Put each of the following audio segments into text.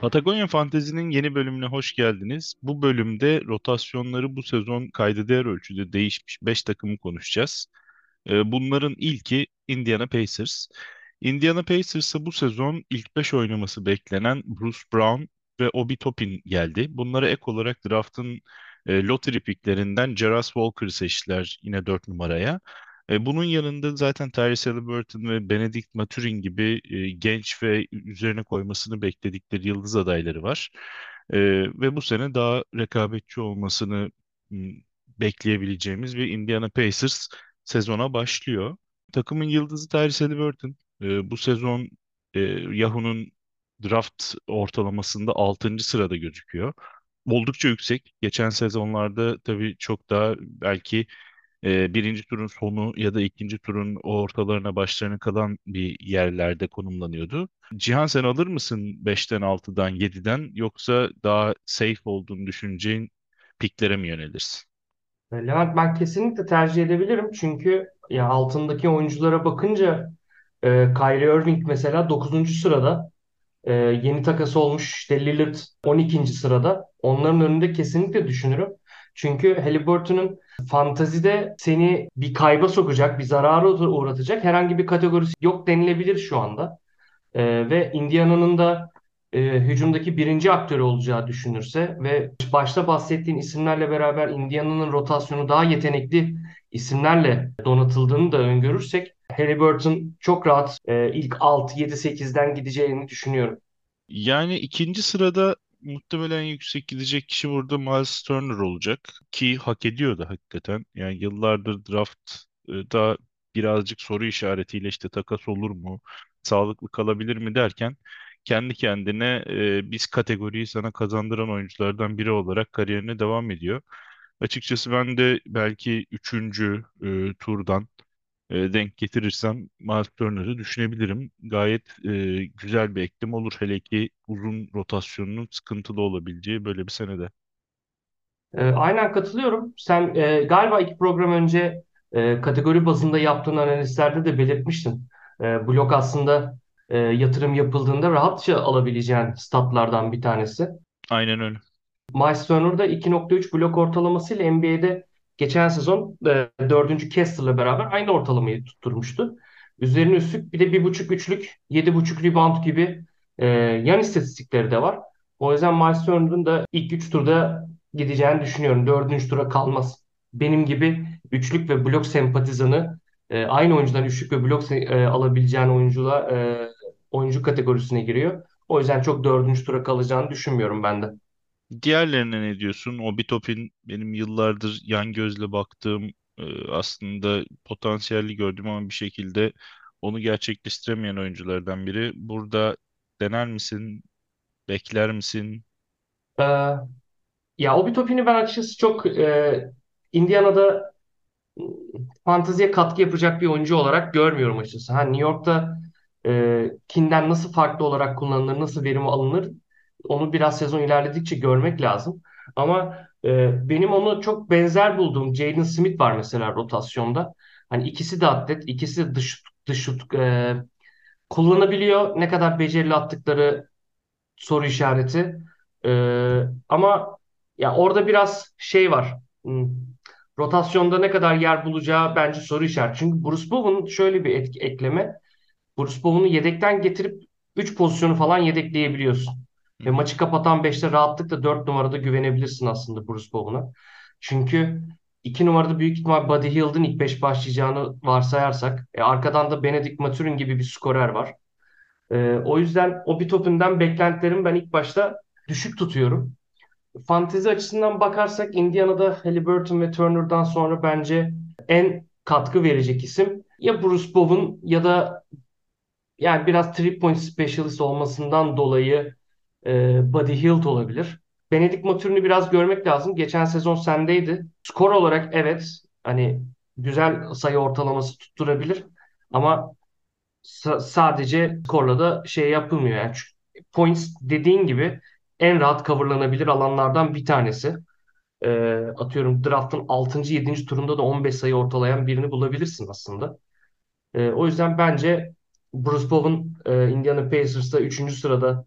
Patagonya Fantezi'nin yeni bölümüne hoş geldiniz. Bu bölümde rotasyonları bu sezon kayda değer ölçüde değişmiş 5 takımı konuşacağız. Ee, Bunların ilki Indiana Pacers. Indiana Pacers'a bu sezon ilk 5 oynaması beklenen Bruce Brown ve Obi Toppin geldi. Bunlara ek olarak draft'ın e, lottery picklerinden Jarras Walker seçtiler yine 4 numaraya. E, bunun yanında zaten Tyrese Haliburton ve Benedict Mathurin gibi e, genç ve üzerine koymasını bekledikleri yıldız adayları var. E, ve bu sene daha rekabetçi olmasını bekleyebileceğimiz bir Indiana Pacers sezona başlıyor. Takımın yıldızı Tyrese Haliburton. E, bu sezon Yahoo'nun draft ortalamasında 6. sırada gözüküyor. Oldukça yüksek. Geçen sezonlarda tabii çok daha belki e, birinci turun sonu ya da ikinci turun ortalarına başlarına kalan bir yerlerde konumlanıyordu. Cihan sen alır mısın beşten altıdan yediden yoksa daha safe olduğunu düşüneceğin piklere mi yönelirsin? E, Levent ben kesinlikle tercih edebilirim. Çünkü ya altındaki oyunculara bakınca e, Kyrie Irving mesela dokuzuncu sırada. E, yeni takası olmuş işte Lillard on ikinci sırada. Onların önünde kesinlikle düşünürüm. Çünkü Haliburton'un fantazide seni bir kayba sokacak, bir zarara uğratacak herhangi bir kategorisi yok denilebilir şu anda. Ee, ve Indiana'nın da e, hücumdaki birinci aktörü olacağı düşünürse ve başta bahsettiğin isimlerle beraber Indiana'nın rotasyonu daha yetenekli isimlerle donatıldığını da öngörürsek Haliburton çok rahat e, ilk 6, 7, 8'den gideceğini düşünüyorum. Yani ikinci sırada muhtemelen yüksek gidecek kişi burada Miles Turner olacak ki hak ediyor da hakikaten. Yani yıllardır draft'ta birazcık soru işaretiyle işte takas olur mu, sağlıklı kalabilir mi derken kendi kendine e, biz kategoriyi sana kazandıran oyunculardan biri olarak kariyerine devam ediyor. Açıkçası ben de belki üçüncü e, turdan e, denk getirirsem Miles Turner'ı düşünebilirim. Gayet e, güzel bir eklem olur. Hele ki uzun rotasyonunun sıkıntılı olabileceği böyle bir senede. E, aynen katılıyorum. Sen e, galiba iki program önce e, kategori bazında yaptığın analizlerde de belirtmiştin. E, blok aslında e, yatırım yapıldığında rahatça alabileceğin statlardan bir tanesi. Aynen öyle. Miles Turner'da 2.3 blok ortalamasıyla NBA'de geçen sezon e, 4. Kessler'la beraber aynı ortalamayı tutturmuştu. Üzerine üstlük bir de 1.5 üçlük, 7.5 rebound gibi e, yan istatistikleri de var. O yüzden Miles Turner'ın da ilk 3 turda gideceğini düşünüyorum. 4. tura kalmaz. Benim gibi üçlük ve blok sempatizanı e, aynı oyuncudan üçlük ve blok e, alabileceğin oyuncula e, oyuncu kategorisine giriyor. O yüzden çok dördüncü tura kalacağını düşünmüyorum ben de. Diğerlerine ne diyorsun? Obi Toppin benim yıllardır yan gözle baktığım e, aslında potansiyelli gördüm ama bir şekilde onu gerçekleştiremeyen oyunculardan biri. Burada dener misin? Bekler misin? Ee, ya Obi Toppin'i ben açıkçası çok e, Indiana'da fanteziye katkı yapacak bir oyuncu olarak görmüyorum açıkçası. Ha, New York'ta e, Kinden nasıl farklı olarak kullanılır, nasıl verim alınır onu biraz sezon ilerledikçe görmek lazım. Ama e, benim onu çok benzer bulduğum Jaden Smith var mesela rotasyonda. Hani ikisi de atlet, ikisi de dış, dış e, kullanabiliyor. Ne kadar becerili attıkları soru işareti. Ee, ama ya orada biraz şey var. Hmm, Rotasyonda ne kadar yer bulacağı bence soru işareti. Çünkü Bruce Bowen'ın şöyle bir etki, ekleme. Bruce Bowen'u yedekten getirip 3 pozisyonu falan yedekleyebiliyorsun. Ve maçı kapatan beşte rahatlıkla 4 numarada güvenebilirsin aslında Bruce Bowen'a. Çünkü 2 numarada büyük ihtimal Buddy Hield'ın ilk 5 başlayacağını varsayarsak e, arkadan da Benedict Mathurin gibi bir skorer var. Ee, o yüzden Obi Toppin'den beklentilerimi ben ilk başta düşük tutuyorum. Fantezi açısından bakarsak Indiana'da Haliburton ve Turner'dan sonra bence en katkı verecek isim ya Bruce Bowen ya da yani biraz three point specialist olmasından dolayı e, Buddy Hield olabilir. Benedict Mathurin'i biraz görmek lazım. Geçen sezon sendeydi. Skor olarak evet hani güzel sayı ortalaması tutturabilir ama sa- sadece skorla da şey yapılmıyor. Yani points dediğin gibi en rahat coverlanabilir alanlardan bir tanesi. Ee, atıyorum draft'ın 6. 7. turunda da 15 sayı ortalayan birini bulabilirsin aslında. Ee, o yüzden bence Bruce Bowen e, Indiana Pacers'ta üçüncü sırada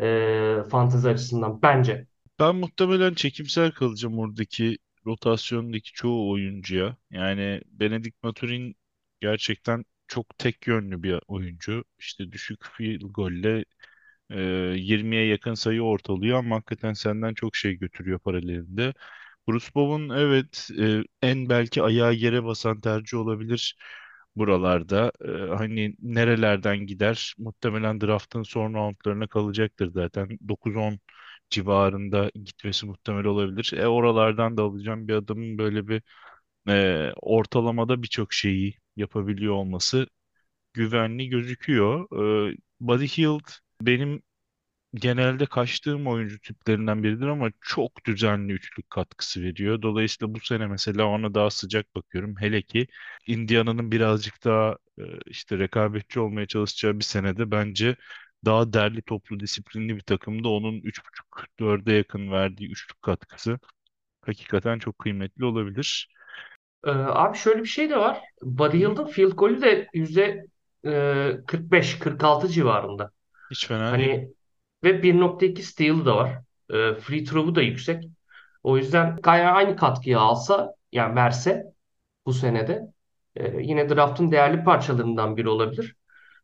e, fantezi açısından bence. Ben muhtemelen çekimser kalacağım oradaki rotasyondaki çoğu oyuncuya. Yani Benedict Maturin gerçekten çok tek yönlü bir oyuncu. İşte düşük field golle e, 20'ye yakın sayı ortalıyor ama hakikaten senden çok şey götürüyor paralelinde. Bruce Bowen evet e, en belki ayağı yere basan tercih olabilir buralarda. E, hani nerelerden gider? Muhtemelen draftın son roundlarına kalacaktır zaten. 9-10 civarında gitmesi muhtemel olabilir. E oralardan da alacağım bir adamın böyle bir e, ortalamada birçok şeyi yapabiliyor olması güvenli gözüküyor. E, Buddy Hield benim genelde kaçtığım oyuncu tiplerinden biridir ama çok düzenli üçlük katkısı veriyor. Dolayısıyla bu sene mesela ona daha sıcak bakıyorum. Hele ki Indiana'nın birazcık daha e, işte rekabetçi olmaya çalışacağı bir senede bence daha derli toplu disiplinli bir takımda onun üç buçuk dörde yakın verdiği üçlük katkısı hakikaten çok kıymetli olabilir. E, abi şöyle bir şey de var. Buddy? Hield'ın field golü de yüzde e, 45-46 civarında. Hiç fena değil. Ve 1.2 steal'ı da var. E, free throw'u da yüksek. O yüzden Kaya aynı katkıyı alsa yani verse bu senede e, yine draft'ın değerli parçalarından biri olabilir.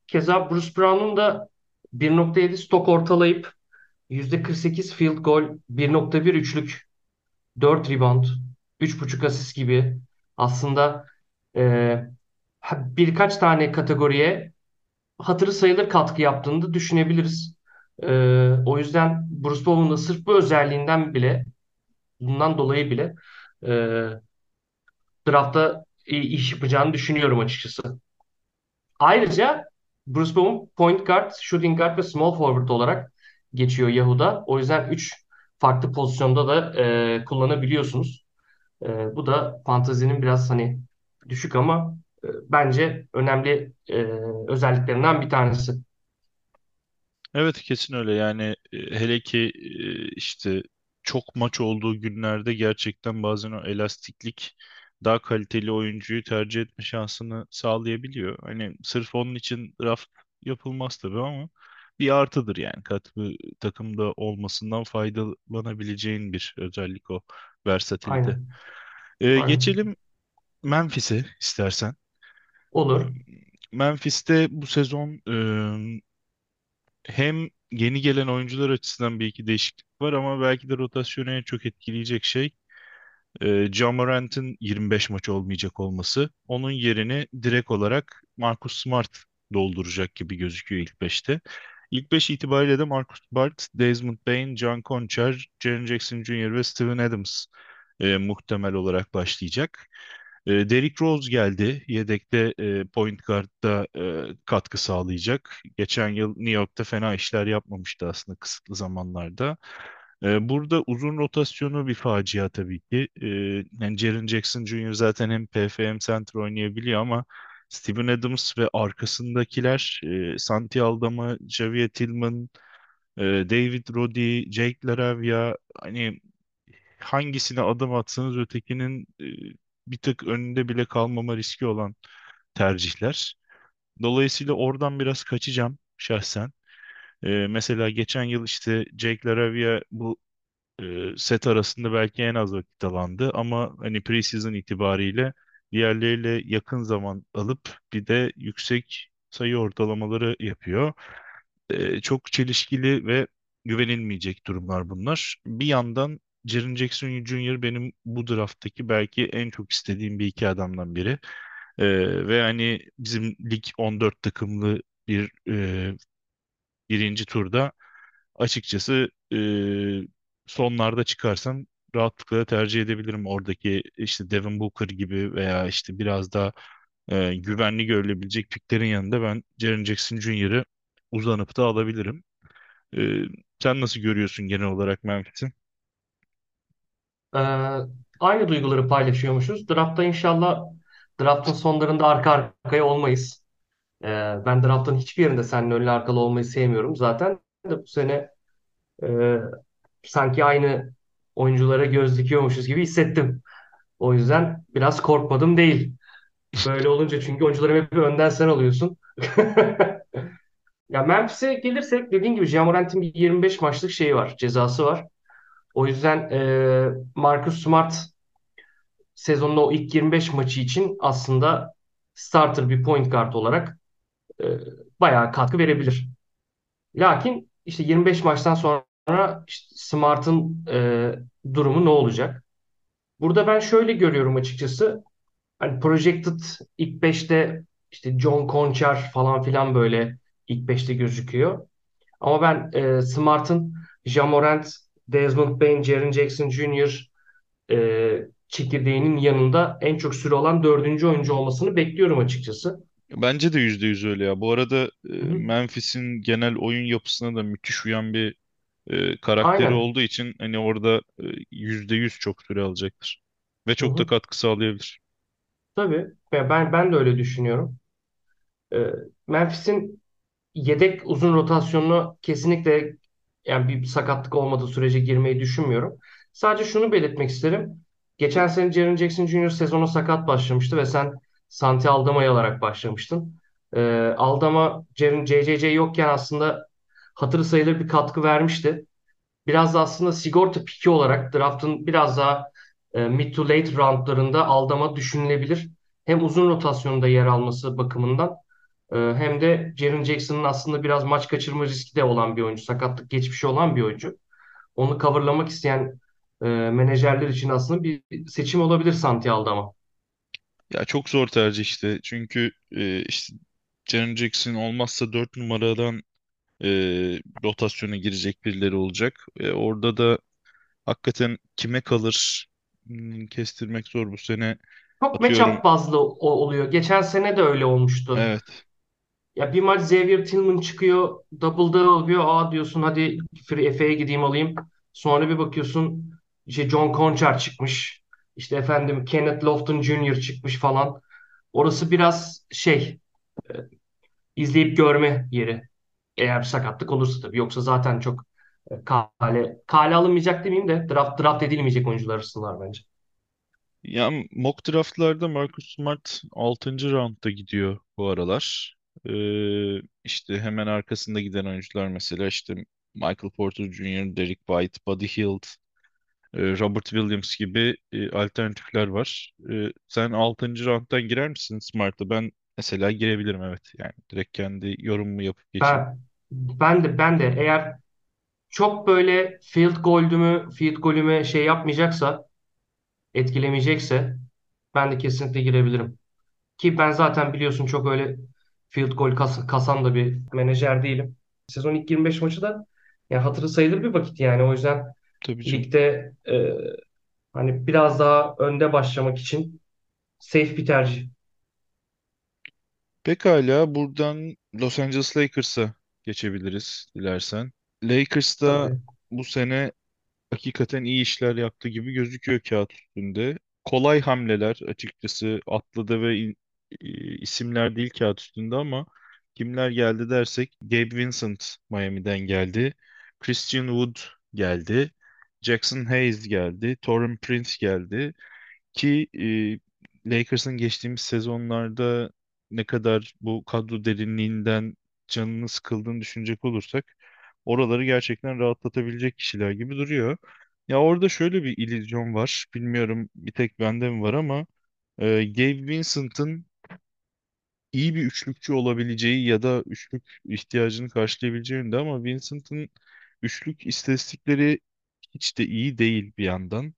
Keza Bruce Brown'un da 1.7 stok ortalayıp %48 field goal, 1.1 üçlük, 4 rebound, 3.5 asist gibi aslında e, birkaç tane kategoriye hatırı sayılır katkı yaptığını da düşünebiliriz. E, o yüzden Bruce Bowen'ın sırf bu özelliğinden bile bundan dolayı bile e, draftta iyi iş yapacağını düşünüyorum açıkçası. Ayrıca Bruce Bowen point guard, shooting guard ve small forward olarak geçiyor Yahoo'da. O yüzden 3 farklı pozisyonda da e, kullanabiliyorsunuz. E, bu da fantazinin biraz hani düşük ama e, bence önemli e, özelliklerinden bir tanesi. Evet kesin öyle yani e, hele ki e, işte çok maç olduğu günlerde gerçekten bazen o elastiklik daha kaliteli oyuncuyu tercih etme şansını sağlayabiliyor. Hani sırf onun için draft yapılmaz tabii ama bir artıdır yani kat bir takımda olmasından faydalanabileceğin bir özellik o versatilite. Aynen. E, Aynen. geçelim Memphis'e istersen. E, Olur. Memphis'te bu sezon hem yeni gelen oyuncular açısından bir iki değişiklik var ama belki de rotasyonu en çok etkileyecek şey e, Ja Morant'ın 25 maç olmayacak olması. Onun yerini direkt olarak Marcus Smart dolduracak gibi gözüküyor ilk beşte. İlk 5 itibariyle de Marcus Smart, Desmond Bane, John Concher, Jaren Jackson Jr. ve Steven Adams e, muhtemel olarak başlayacak. E, Derrick Rose geldi. Yedekte e, point guard'da e, katkı sağlayacak. Geçen yıl New York'ta fena işler yapmamıştı aslında kısıtlı zamanlarda. E, burada uzun rotasyonu bir facia tabii ki. E, yani Jaren Jackson Jr. zaten hem PF hem center oynayabiliyor ama Steven Adams ve arkasındakiler e, Santi Aldama, Javier Tillman, e, David Roddy, Jake LaRavia hani hangisine adım atsanız ötekinin e, bir tık önünde bile kalmama riski olan tercihler. Dolayısıyla oradan biraz kaçacağım şahsen. E, mesela geçen yıl işte Jake LaRavia bu e, set arasında belki en az vakit alandı ama hani preseason itibariyle diğerleriyle yakın zaman alıp bir de yüksek sayı ortalamaları yapıyor. E, çok çelişkili ve güvenilmeyecek durumlar bunlar. Bir yandan Jaren Jackson Jr. benim bu drafttaki belki en çok istediğim bir iki adamdan biri. E, ve hani bizim lig 14 takımlı bir e, birinci turda açıkçası e, sonlarda çıkarsam rahatlıkla tercih edebilirim. Oradaki işte Devin Booker gibi veya işte biraz daha e, güvenli görülebilecek piklerin yanında ben Jaren Jackson Jr.'ı uzanıp da alabilirim. E, sen nasıl görüyorsun genel olarak Memphis'i? E, aynı duyguları paylaşıyormuşuz. Draftta inşallah draftın sonlarında arka arkaya olmayız. E, ben draftın hiçbir yerinde seninle önlü arkalı olmayı sevmiyorum. Zaten de bu sene e, sanki aynı oyunculara göz dikiyormuşuz gibi hissettim. O yüzden biraz korkmadım değil. Böyle olunca çünkü oyuncuları hep önden sen alıyorsun. Ya Memphis'e gelirsek dediğin gibi Ja Morant'in bir 25 maçlık şeyi var, cezası var. O yüzden e, Marcus Smart sezonun o ilk 25 maçı için aslında starter bir point guard olarak e, bayağı katkı verebilir. Lakin işte 25 maçtan sonra işte Smart'ın e, durumu ne olacak? Burada ben şöyle görüyorum açıkçası. Hani projected ilk beşte işte John Conchar falan filan böyle ilk beşte gözüküyor. Ama ben e, Smart'ın Ja Morant, Desmond Bane, Jaren Jackson Jr. e, çekirdeğinin yanında en çok süre olan dördüncü oyuncu olmasını bekliyorum açıkçası. Bence de %100 öyle ya. Bu arada e. Memphis'in genel oyun yapısına da müthiş uyan bir e, karakteri Aynen. olduğu için hani orada e, %100 çok süre alacaktır. Ve çok da hı. katkı sağlayabilir. Tabii. Ben, ben de öyle düşünüyorum. E, Memphis'in yedek uzun rotasyonunu kesinlikle yani bir sakatlık olmadığı sürece girmeyi düşünmüyorum. Sadece şunu belirtmek isterim. Geçen sene Jaren Jackson Jr. sezona sakat başlamıştı ve sen Santi Aldama'yı alarak başlamıştın. Ee, Aldama Jaren JJJ yokken aslında hatırı sayılır bir katkı vermişti. Biraz da aslında sigorta piki olarak draft'ın biraz daha e, mid to late roundlarında Aldama düşünülebilir. Hem uzun rotasyonda yer alması bakımından Hem de Jaren Jackson'ın aslında biraz maç kaçırma riski de olan bir oyuncu. Sakatlık geçmişi olan bir oyuncu. Onu coverlamak isteyen e, menajerler için aslında bir seçim olabilir Santi Aldama. Ya çok zor tercih işte. Çünkü e, işte Jaren Jackson olmazsa 4 numaradan e, rotasyona girecek birileri olacak. E, orada da hakikaten kime kalır Hmm, kestirmek zor bu sene. Çok Atıyorum matchup bazlı oluyor. Geçen sene de öyle olmuştu. evet Ya bir maç Xavier Tillman çıkıyor, double double oluyor. Aa diyorsun hadi Efe'ye gideyim alayım. Sonra bir bakıyorsun işte John Conchar çıkmış. İşte efendim Kenneth Lofton Jr. çıkmış falan. Orası biraz şey e, izleyip görme yeri. Eğer sakatlık olursa tabii. Yoksa zaten çok e, kale, kale alınmayacak demeyeyim de draft, draft edilmeyecek oyuncular arasındalar bence. Ya mock draftlarda Marcus Smart altıncı roundda gidiyor bu aralar. Ee, işte hemen arkasında giden oyuncular mesela işte Michael Porter Jr., Derek White, Buddy Hield, Robert Williams gibi alternatifler var. E, sen altıncı rounddan girer misin Smart'a? Ben mesela girebilirim evet. Yani direkt kendi yorumumu yapıp geçeyim. Ben, ben de ben de eğer çok böyle field goal'ümü field golümü şey yapmayacaksa etkilemeyecekse ben de kesinlikle girebilirim. Ki ben zaten biliyorsun çok öyle field goal kas- kasan da bir menajer değilim. Sezon ilk 25 maçı da yani hatırı sayılır bir vakit yani. O yüzden Tabii canım. ligde e, hani biraz daha önde başlamak için safe bir tercih. Pekala buradan Los Angeles Lakers'a geçebiliriz dilersen. Lakers'ta Tabii. bu sene hakikaten iyi işler yaptığı gibi gözüküyor kağıt üstünde. Kolay hamleler açıkçası atladı ve e, isimler değil kağıt üstünde ama kimler geldi dersek Gabe Vincent Miami'den geldi. Christian Wood geldi. Jackson Hayes geldi. Taurean Prince geldi. Ki e, Lakers'ın geçtiğimiz sezonlarda ne kadar bu kadro derinliğinden canını sıkıldığını düşünecek olursak oraları gerçekten rahatlatabilecek kişiler gibi duruyor. Ya orada şöyle bir illüzyon var. Bilmiyorum bir tek bende mi var ama e, Gabe Vincent'ın iyi bir üçlükçü olabileceği ya da üçlük ihtiyacını karşılayabileceği yönünde ama Vincent'ın üçlük istatistikleri hiç de iyi değil bir yandan.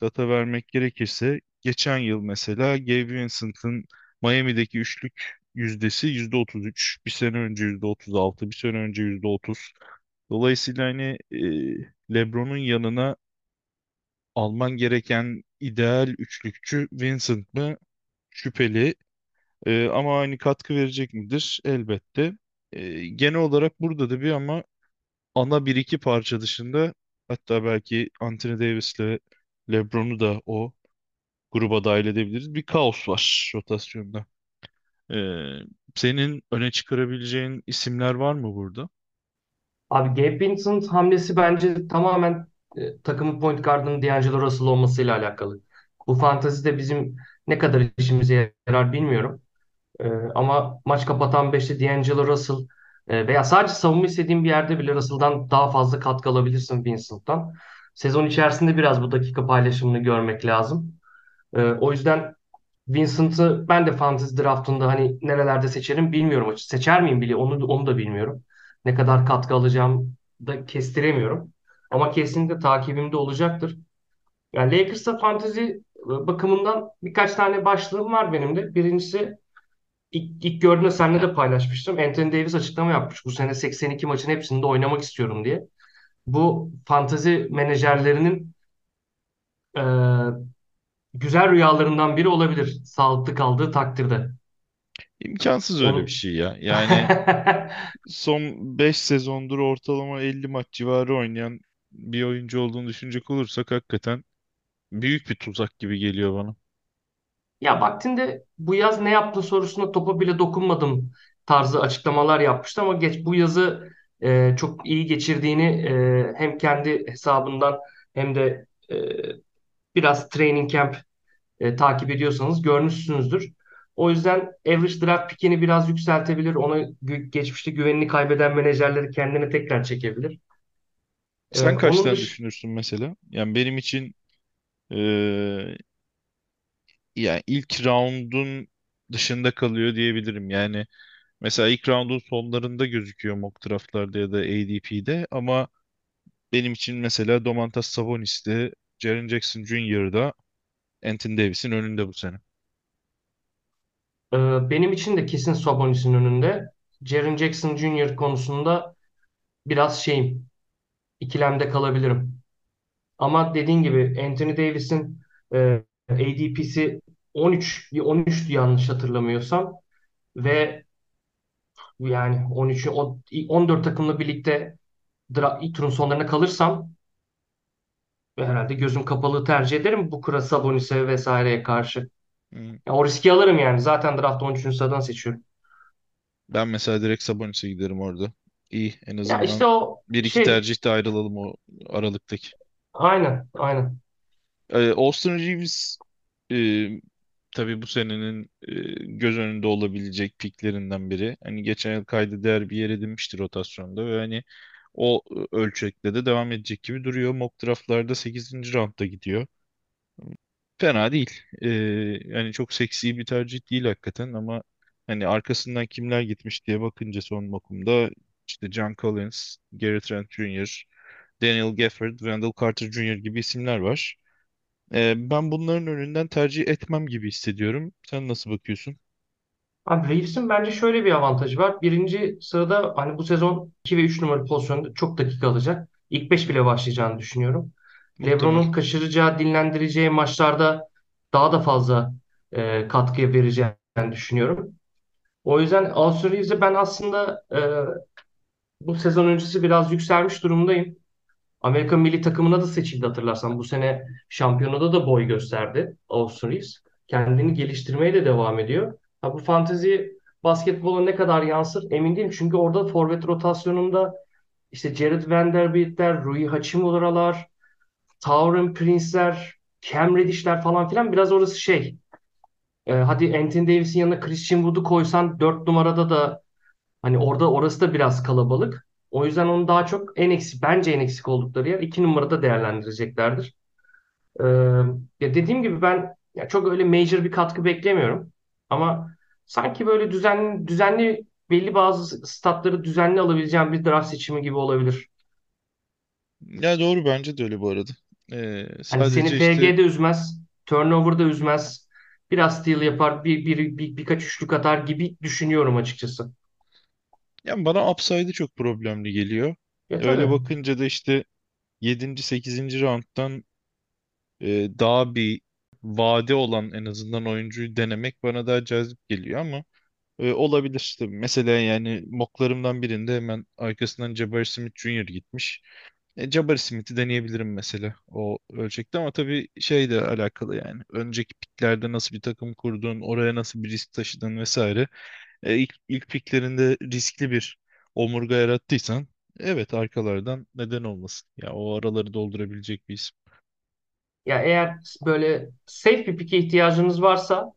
Data vermek gerekirse geçen yıl mesela Gabe Vincent'ın Miami'deki üçlük yüzdesi %33, bir sene önce %36, bir sene önce %30. Dolayısıyla hani e, LeBron'un yanına alman gereken ideal üçlükçü Vincent mı? Şüpheli. Ee, ama aynı katkı verecek midir? Elbette. Ee, genel olarak burada da bir ama ana bir iki parça dışında hatta belki Anthony Davis'le LeBron'u da o gruba dahil edebiliriz. Bir kaos var rotasyonda. Ee, senin öne çıkarabileceğin isimler var mı burada? Abi Gabe Vincent hamlesi bence tamamen e, takımın point guardının D'Angelo Russell olmasıyla alakalı. Bu fantezide bizim ne kadar işimize yarar bilmiyorum. E, ama maç kapatan beşte D'Angelo Russell E, veya sadece savunma istediğin bir yerde bile Russell'dan daha fazla katkı alabilirsin Vincent'tan. Sezon içerisinde biraz bu dakika paylaşımını görmek lazım. E, o yüzden Vincent'ı ben de fantasy draftında hani nerelerde seçerim bilmiyorum açıkçası. Seçer miyim bile onu, onu da bilmiyorum. Ne kadar katkı alacağım da kestiremiyorum. Ama kesinlikle takibimde olacaktır. Yani Lakers'ta fantasy e, bakımından birkaç tane başlığım var benim de. Birincisi ilk, ilk gördüğümde seninle de paylaşmıştım. Anthony Davis açıklama yapmış. Bu sene 82 maçın hepsinde oynamak istiyorum diye. Bu fantasy menajerlerinin e, güzel rüyalarından biri olabilir. Sağlıklı kaldığı takdirde. İmkansız öyle bir Onu şey ya. Yani son 5 sezondur ortalama 50 maç civarı oynayan bir oyuncu olduğunu düşünecek olursak hakikaten büyük bir tuzak gibi geliyor bana. Ya vaktinde bu yaz ne yaptın sorusuna topa bile dokunmadım tarzı açıklamalar yapmıştı ama geç bu yazı e, çok iyi geçirdiğini e, hem kendi hesabından hem de e, biraz training camp e, takip ediyorsanız görmüşsünüzdür. O yüzden average draft pick'ini biraz yükseltebilir. Ona geçmişte güvenini kaybeden menajerleri kendine tekrar çekebilir. E, Sen onun kaçtan dış düşünürsün mesela? Yani benim için eee, yani ilk roundun dışında kalıyor diyebilirim. Yani mesela ilk roundun sonlarında gözüküyor mock draftlarda ya da ADP'de ama benim için mesela Domantas Sabonis'te, Jaren Jackson Jr.'da Anthony Davis'in önünde bu sene. e, benim için de kesin Sabonis'in önünde. Jaren Jackson Jr. konusunda biraz şeyim, ikilemde kalabilirim. Ama dediğin gibi Anthony Davis'in e, ADP'si 13 bir 13'tü yanlış hatırlamıyorsam ve yani 13'ü o- 14 takımla birlikte ilk turun sonlarına kalırsam herhalde gözüm kapalı tercih ederim bu Kura Sabonis'e vesaireye karşı. Hmm. Ya o riski alırım yani. Zaten draft 13. sıradan seçiyorum. Ben mesela direkt Sabonis'e giderim orada. İyi en Ya işte azından o bir iki şey tercihte ayrılalım o aralıktaki. aynen aynen. Ee, Austin Reeves e, tabii bu senenin e, göz önünde olabilecek piklerinden biri. Hani geçen yıl kayda değer bir yer edinmiştir rotasyonda ve hani o ölçekte de devam edecek gibi duruyor. Mock draftlarda sekizinci roundda gidiyor. Fena değil. Ee, yani çok seksi bir tercih değil hakikaten ama hani arkasından kimler gitmiş diye bakınca son mokumda işte John Collins, Gary Trent Jr., Daniel Gafford, Wendell Carter Jr. gibi isimler var. Ee, ben bunların önünden tercih etmem gibi hissediyorum. Sen nasıl bakıyorsun? Abi Reeves'in bence şöyle bir avantajı var. Birinci sırada hani bu sezon 2 ve 3 numaralı pozisyonda çok dakika alacak. İlk 5 bile başlayacağını düşünüyorum. Muhtemel. LeBron'un kaçıracağı, dinlendireceği maçlarda daha da fazla e, katkı vereceğini düşünüyorum. O yüzden Austin Reeves'e ben aslında e, bu sezon öncesi biraz yükselmiş durumdayım. Amerika milli takımına da seçildi hatırlarsan. Bu sene şampiyonada da boy gösterdi Austin Reeves. Kendini geliştirmeye de devam ediyor. Ha, bu fantezi basketbola ne kadar yansır emin değilim. Çünkü orada forvet rotasyonunda işte Jared Vanderbilt'ler, Rui Hachimura'lar, Taurean Prince'ler, Cam Reddish'ler falan filan biraz orası şey. E, hadi Anthony Davis'in yanına Christian Wood'u koysan 4 numarada da Hani orada orası da biraz kalabalık. O yüzden onu daha çok en eksik bence en eksik oldukları yer iki numarada değerlendireceklerdir. Ee, ya dediğim gibi ben ya çok öyle major bir katkı beklemiyorum. Ama sanki böyle düzenli düzenli belli bazı statları düzenli alabileceğim bir draft seçimi gibi olabilir. Ya doğru bence de öyle bu arada. Ee, Hani seni sadece işte FG'de üzmez, turnover'da üzmez, biraz steal yapar, bir, bir, bir, birkaç üçlük atar gibi düşünüyorum açıkçası. Yani bana upside'ı çok problemli geliyor. Ya Öyle tabii. bakınca da işte yedinci sekizinci rounddan e, daha bir vade olan en azından oyuncuyu denemek bana daha cazip geliyor ama e, olabilir tabii. Mesela yani mocklarımdan birinde hemen arkasından Jabari Smith Jr. gitmiş. E, Jabari Smith'i deneyebilirim mesela o ölçekte ama tabii şey de alakalı yani. Önceki piklerde nasıl bir takım kurdun, oraya nasıl bir risk taşıdın vesaire. E, ilk, ilk piklerinde riskli bir omurga yarattıysan evet arkalardan neden olmasın. Ya o araları doldurabilecek bir isim. Ya eğer böyle safe bir pick'e ihtiyacınız varsa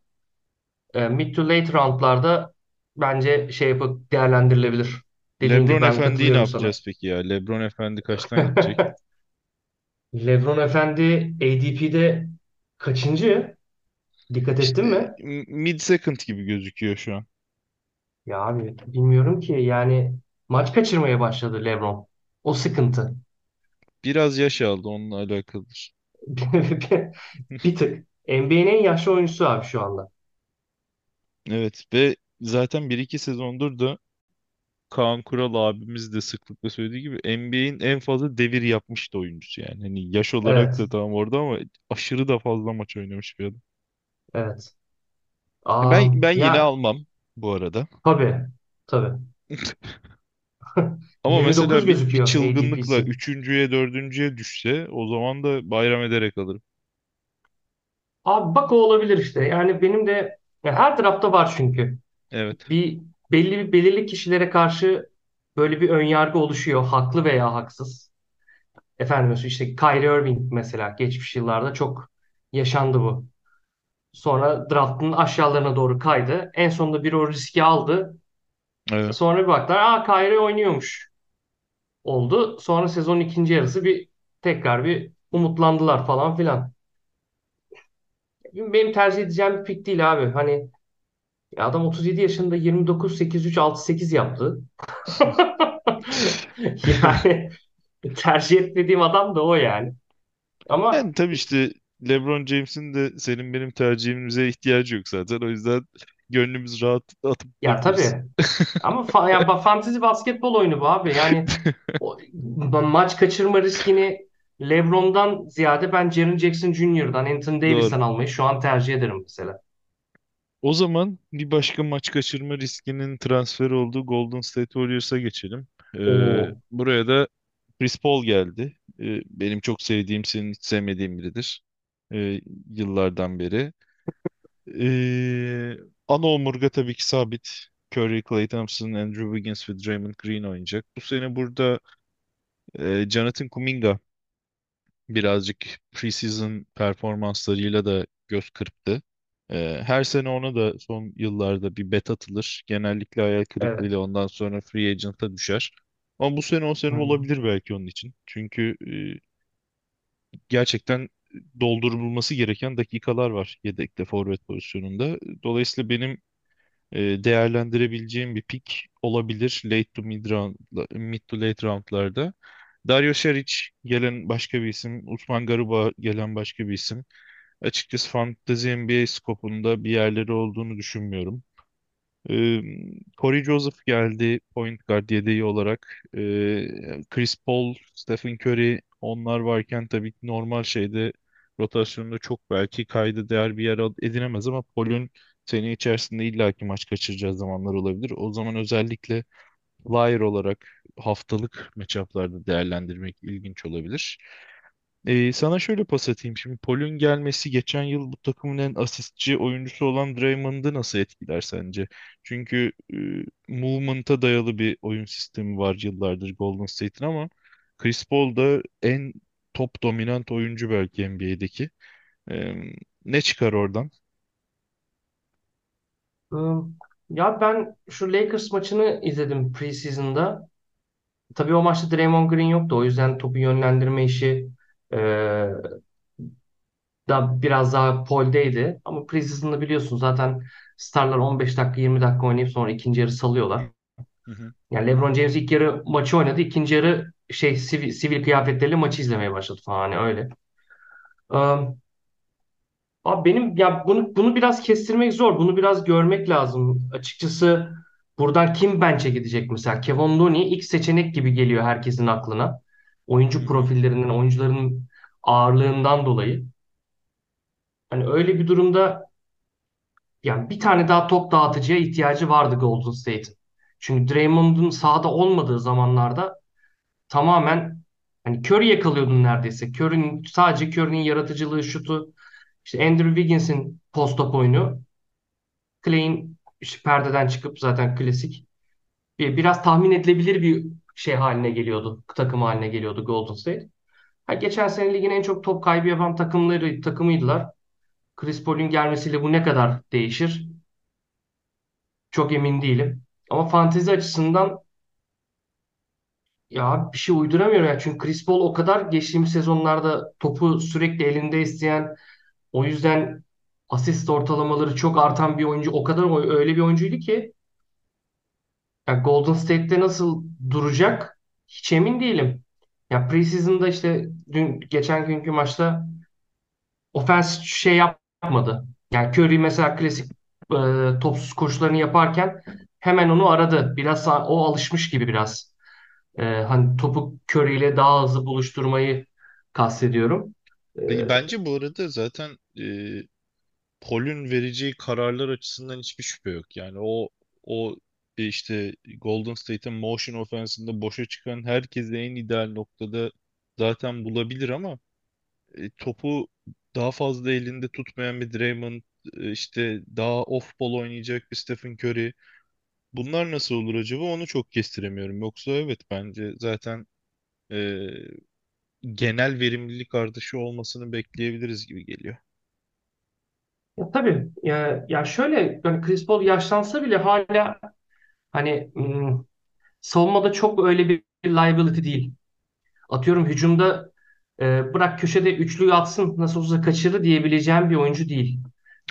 e, mid to late roundlarda bence şey yapıp değerlendirilebilir. Dediğin gibi LeBron ben Efendi'yi ne katılıyorum sana. yapacağız peki ya? LeBron Efendi kaçtan gidecek? LeBron Efendi ADP'de kaçıncı? Dikkat ettin İşte mi? mid second gibi gözüküyor şu an. Ya abi bilmiyorum ki yani maç kaçırmaya başladı LeBron. O sıkıntı. Biraz yaş aldı onunla alakalıdır. Bir tık. NBA'nin en yaşlı oyuncusu abi şu anda. Evet ve zaten bir iki sezondur da Kaan Kural abimiz de sıklıkla söylediği gibi NBA'in en fazla devir yapmış da oyuncusu yani. Hani yaş olarak Evet. da tamam orada ama aşırı da fazla maç oynamış bir adam. Evet. Ben Am, ben yine ya almam bu arada. tabii. Tabii. Ama 29 mesela bir, gözüküyor çılgınlıkla ADP'si. üçüncüye, dördüncüye düşse o zaman da bayram ederek alırım. Abi bak o olabilir işte. Yani benim de ya her tarafta var çünkü. Evet. Bir belli bir belirli kişilere karşı böyle bir ön yargı oluşuyor. Haklı veya haksız. Efendim işte Kyrie Irving mesela geçmiş yıllarda çok yaşandı bu. Sonra draftın aşağılarına doğru kaydı. En sonunda bir o riski aldı. Evet. Sonra bir baktılar, aa Kyrie oynuyormuş oldu. Sonra sezonun ikinci yarısı bir tekrar bir umutlandılar falan filan. Benim tercih edeceğim bir pik değil abi. Hani ya adam 37 yaşında 29 8 3 6 8 yaptı. Yani tercih etmediğim adam da o yani. Ama Yani tabii işte LeBron James'in de senin benim tercihimize ihtiyacı yok zaten. O yüzden gönlümüz rahat atıp ya tutabiliriz. tabii ama fa ya ba- fantezi basketbol oyunu bu abi. Yani o, ma- maç kaçırma riskini LeBron'dan ziyade ben Jaren Jackson Jr.'dan, Anthony Doğru. Davis'ten almayı şu an tercih ederim mesela. O zaman bir başka maç kaçırma riskinin transferi olduğu Golden State Warriors'a geçelim. Ee, buraya da Chris Paul geldi. Ee, benim çok sevdiğim, senin hiç sevmediğin biridir. Ee, yıllardan beri. Ee, ana omurga tabii ki sabit. Curry, Klay Thompson, Andrew Wiggins ve Draymond Green oynayacak. Bu sene burada e, Jonathan Kuminga birazcık preseason performanslarıyla da göz kırptı. Ee, her sene ona da son yıllarda bir bet atılır. Genellikle hayal evet. kırıklığıyla ondan sonra free agent'a düşer. Ama bu sene o sene hı. olabilir belki onun için. Çünkü e, gerçekten doldurulması gereken dakikalar var yedekte forvet pozisyonunda. Dolayısıyla benim e, değerlendirebileceğim bir pick olabilir late to mid round, mid to late roundlarda. Dario Saric gelen başka bir isim. Usman Garuba gelen başka bir isim. Açıkçası Fantasy NBA skopunda bir yerleri olduğunu düşünmüyorum. Ee, Corey Joseph geldi point guard yedeği olarak. Ee, Chris Paul, Stephen Curry onlar varken tabii normal şeyde rotasyonda çok belki kayda değer bir yer edinemez ama Paul'ün sene içerisinde illaki maç kaçıracağı zamanlar olabilir. O zaman özellikle flyer olarak haftalık matchup'larda değerlendirmek ilginç olabilir. Ee, sana şöyle pas atayım. Şimdi Paul'ün gelmesi geçen yıl bu takımın en asistçi oyuncusu olan Draymond'ı nasıl etkiler sence? Çünkü e, movement'a dayalı bir oyun sistemi var yıllardır Golden State'in ama Chris Paul da en top dominant oyuncu belki NBA'deki. Ee, ne çıkar oradan? Ya ben şu Lakers maçını izledim preseason'da. Tabii o maçta Draymond Green yoktu. O yüzden topu yönlendirme işi e, da biraz daha Paul'deydi. Ama preseason'da biliyorsun zaten starlar 15 dakika 20 dakika oynayıp sonra ikinci yarı salıyorlar. Hı hı. Yani LeBron James ilk yarı maçı oynadı. ikinci yarı şey sivil, sivil kıyafetleriyle maçı izlemeye başladı falan hani öyle. Ee, abi benim ya bunu bunu biraz kestirmek zor. Bunu biraz görmek lazım. Açıkçası buradan kim bench'e gidecek mesela? Kevon Looney ilk seçenek gibi geliyor herkesin aklına. Oyuncu profillerinden, oyuncuların ağırlığından dolayı. Hani öyle bir durumda yani bir tane daha top dağıtıcıya ihtiyacı vardı Golden State'in. Çünkü Draymond'un sahada olmadığı zamanlarda tamamen hani Curry yakalıyordun neredeyse. Curry'nin sadece Curry'nin yaratıcılığı, şutu, işte Andrew Wiggins'in post-up oyunu, Clay'in işte perdeden çıkıp zaten klasik bir, biraz tahmin edilebilir bir şey haline geliyordu. Takım haline geliyordu Golden State. Ha, geçen sene ligin en çok top kaybı yapan takımları takımıydılar. Chris Paul'ün gelmesiyle bu ne kadar değişir? Çok emin değilim. Ama fantezi açısından Ya bir şey uyduramıyor ya. Çünkü Chris Paul o kadar geçtiğimiz sezonlarda topu sürekli elinde isteyen, o yüzden asist ortalamaları çok artan bir oyuncu. O kadar öyle bir oyuncuydu ki ya Golden State'te nasıl duracak hiç emin değilim. Ya preseason'da işte dün geçen günkü maçta ofens şey yapmadı. Yani Curry mesela klasik e, topsuz koşularını yaparken hemen onu aradı. Biraz o alışmış gibi biraz. E, hani topu Curry ile daha hızlı buluşturmayı kastediyorum. E, Bence bu arada zaten e, Paul'ün vereceği kararlar açısından hiçbir şüphe yok. Yani o o e, işte Golden State'in motion offense'ında boşa çıkan herkesi en ideal noktada zaten bulabilir ama e, topu daha fazla elinde tutmayan bir Draymond, e, işte daha off ball oynayacak bir Stephen Curry. Bunlar nasıl olur acaba? Onu çok kestiremiyorum. Yoksa evet bence zaten e, genel verimlilik artışı olmasını bekleyebiliriz gibi geliyor. ya tabii ya, ya şöyle yani Chris Paul yaşlansa bile hala hani hmm, savunmada çok öyle bir liability değil. Atıyorum hücumda e, bırak köşede üçlüyü atsın nasıl olsa kaçırır diyebileceğim bir oyuncu değil.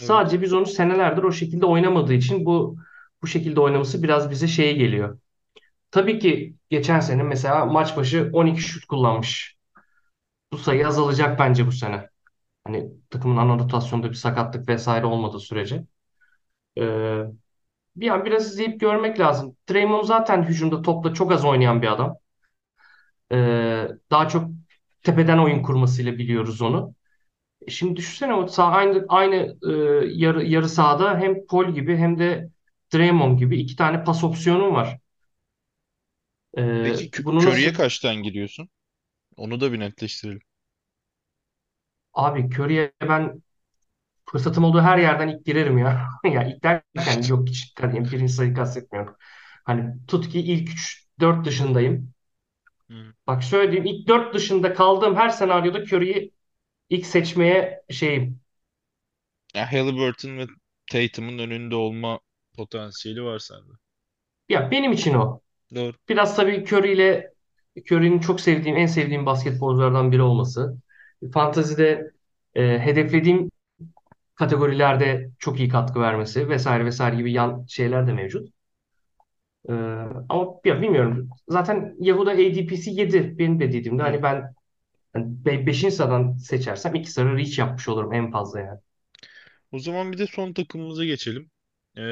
Evet. Sadece biz onu senelerdir o şekilde oynamadığı için bu bu şekilde oynaması biraz bize şeye geliyor. Tabii ki geçen sene mesela maç başı 12 şut kullanmış. Bu sayı azalacak bence bu sene. Hani takımın ana rotasyonda bir sakatlık vesaire olmadığı sürece. Ee, bir an biraz izleyip görmek lazım. Draymond zaten hücumda topla çok az oynayan bir adam. Ee, daha çok tepeden oyun kurmasıyla biliyoruz onu. E Şimdi düşünsene o sağ, aynı aynı e, yarı yarı sahada hem Paul gibi hem de Draymond gibi iki tane pas opsiyonun var. Ee, Peki Kö- bunu Curry'e nasıl kaçtan giriyorsun? Onu da bir netleştirelim. abi Curry'e ben fırsatım olduğu her yerden ilk girerim ya. Ya ilk derken yok hiç yani birinci sayı kastetmiyorum. Hani tut ki ilk 3 4 dışındayım. Hı. Bak şöyle diyeyim ilk 4 dışında kaldığım her senaryoda Curry'i ilk seçmeye şeyim. Ya Halliburton ve Tatum'un önünde olma potansiyeli var sende. Ya benim için o. Doğru. Biraz tabii Curry ile Curry'nin çok sevdiğim, en sevdiğim basketbolculardan biri olması. Fantezide e, hedeflediğim kategorilerde çok iyi katkı vermesi vesaire vesaire gibi yan şeyler de mevcut. E, ama ya bilmiyorum. Zaten Yahuda ADP'si 7 benim dediğimde. Hı. Hani ben hani 5. sıradan seçersem 2 sıra reach yapmış olurum en fazla yani. O zaman bir de son takımımıza geçelim. Ee,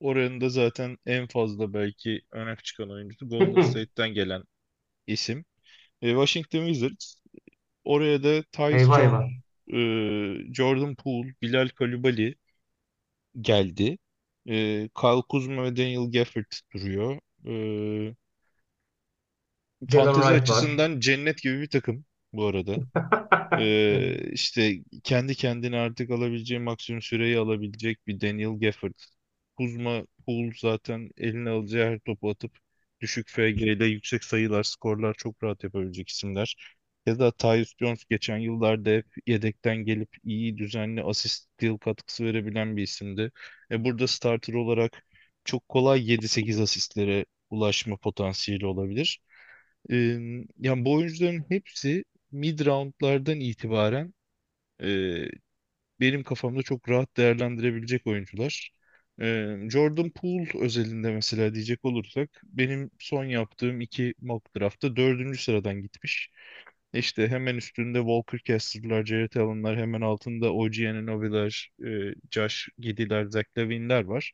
oranın da zaten en fazla belki öne çıkan oyuncusu Golden State'ten gelen isim. Ee, Washington Wizards. Oraya da Tyus Eyvah Jones, eyvah. e, Jordan Poole, Bilal Coulibaly geldi. Ee, Kyle Kuzma ve Daniel Gafford duruyor. Ee, Jalen fantezi Wright var. açısından cennet gibi bir takım bu arada. Ee, işte kendi kendine artık alabileceği maksimum süreyi alabilecek bir Daniel Gafford. Kuzma Poole zaten eline alacağı her topu atıp düşük FG ile yüksek sayılar, skorlar çok rahat yapabilecek isimler. Ya da Tyus Jones geçen yıllarda hep yedekten gelip iyi düzenli asist steal katkısı verebilen bir isimdi. E burada starter olarak çok kolay 7-8 asistlere ulaşma potansiyeli olabilir. Yani bu oyuncuların hepsi mid roundlardan itibaren e, benim kafamda çok rahat değerlendirebilecek oyuncular. Ee, Jordan Poole özelinde mesela diyecek olursak benim son yaptığım iki mock draft'ta dördüncü sıradan gitmiş. İşte hemen üstünde Walker Kessler'lar, Jarrett Allen'lar, hemen altında OG Anunoby'ler, e, Josh Giddey'ler, Zach LaVine'ler var.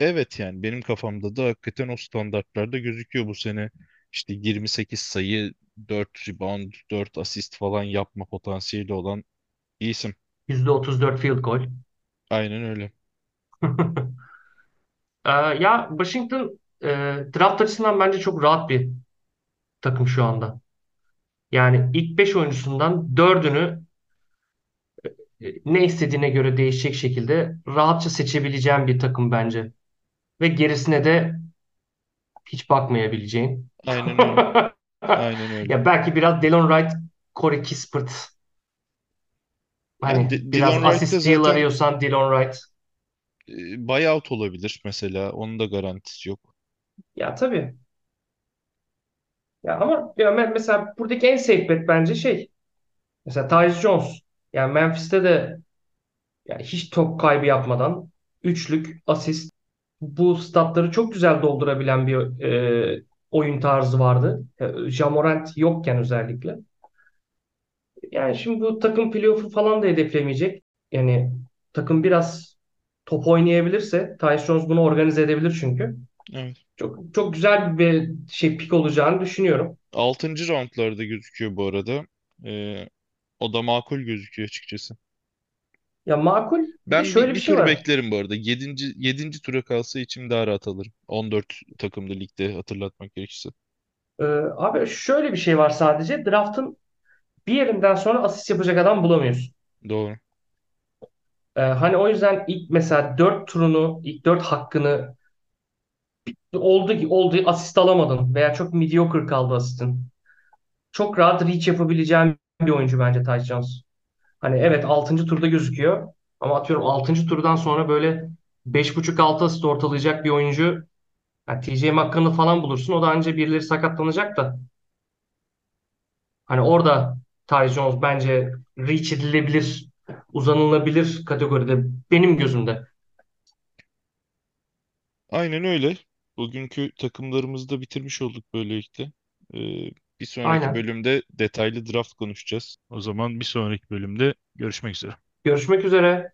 Evet yani benim kafamda da hakikaten o standartlarda gözüküyor bu sene. İşte 28 sayı, 4 rebound, 4 asist falan yapma potansiyeli olan bir isim. %34 field goal. Aynen öyle. Ee, ya Washington e, draft açısından bence çok rahat bir takım şu anda. Yani ilk 5 oyuncusundan dördünü e, ne istediğine göre değişecek şekilde rahatça seçebileceğin bir takım bence. Ve gerisine de hiç bakmayabileceğin. Aynen öyle. Aynen öyle. Ya belki biraz Delon Wright, Corey Kispert. Yani Hani D- biraz asist steal zaten arıyorsan Delon Wright. e, buyout olabilir mesela. Onun da garantisi yok. Ya tabii. Ya ama ya me- mesela buradaki en safe bet bence şey. Mesela Tyus Jones. Yani Memphis'te de yani hiç top kaybı yapmadan üçlük, asist bu statları çok güzel doldurabilen bir e, oyun tarzı vardı. E, Ja Morant yokken özellikle. Yani şimdi bu takım playoff'u falan da hedeflemeyecek. Yani takım biraz top oynayabilirse Tyus Jones bunu organize edebilir çünkü. Evet. Çok çok güzel bir şey pik olacağını düşünüyorum. Altıncı roundlarda gözüküyor bu arada. Ee, o da makul gözüküyor açıkçası. Ya makul. Ben şöyle bir bir şey tur var. beklerim bu arada. Yedinci, yedinci tura kalsa içim daha rahat alırım. 14 takımlı ligde hatırlatmak gerekirse. Ee, abi şöyle bir şey var sadece. Draft'ın bir yerinden sonra asist yapacak adam bulamıyorsun. Doğru. Ee, hani o yüzden ilk mesela 4 turunu, ilk 4 hakkını oldu ki oldu asist alamadın veya çok mediocre kaldı asistin. Çok rahat reach yapabileceğin bir oyuncu bence Tyce Jones. Hani evet altıncı turda gözüküyor ama atıyorum altıncı turdan sonra böyle beş buçuk altı asist ortalayacak bir oyuncu yani TJ McConnell falan bulursun. O da anca birileri sakatlanacak da. Hani orada Tyce Jones bence reach edilebilir, uzanılabilir kategoride benim gözümde. Aynen öyle. Bugünkü takımlarımızı da bitirmiş olduk böylelikle. Ee, bir sonraki Aynen. bölümde detaylı draft konuşacağız. O zaman bir sonraki bölümde görüşmek üzere. Görüşmek üzere.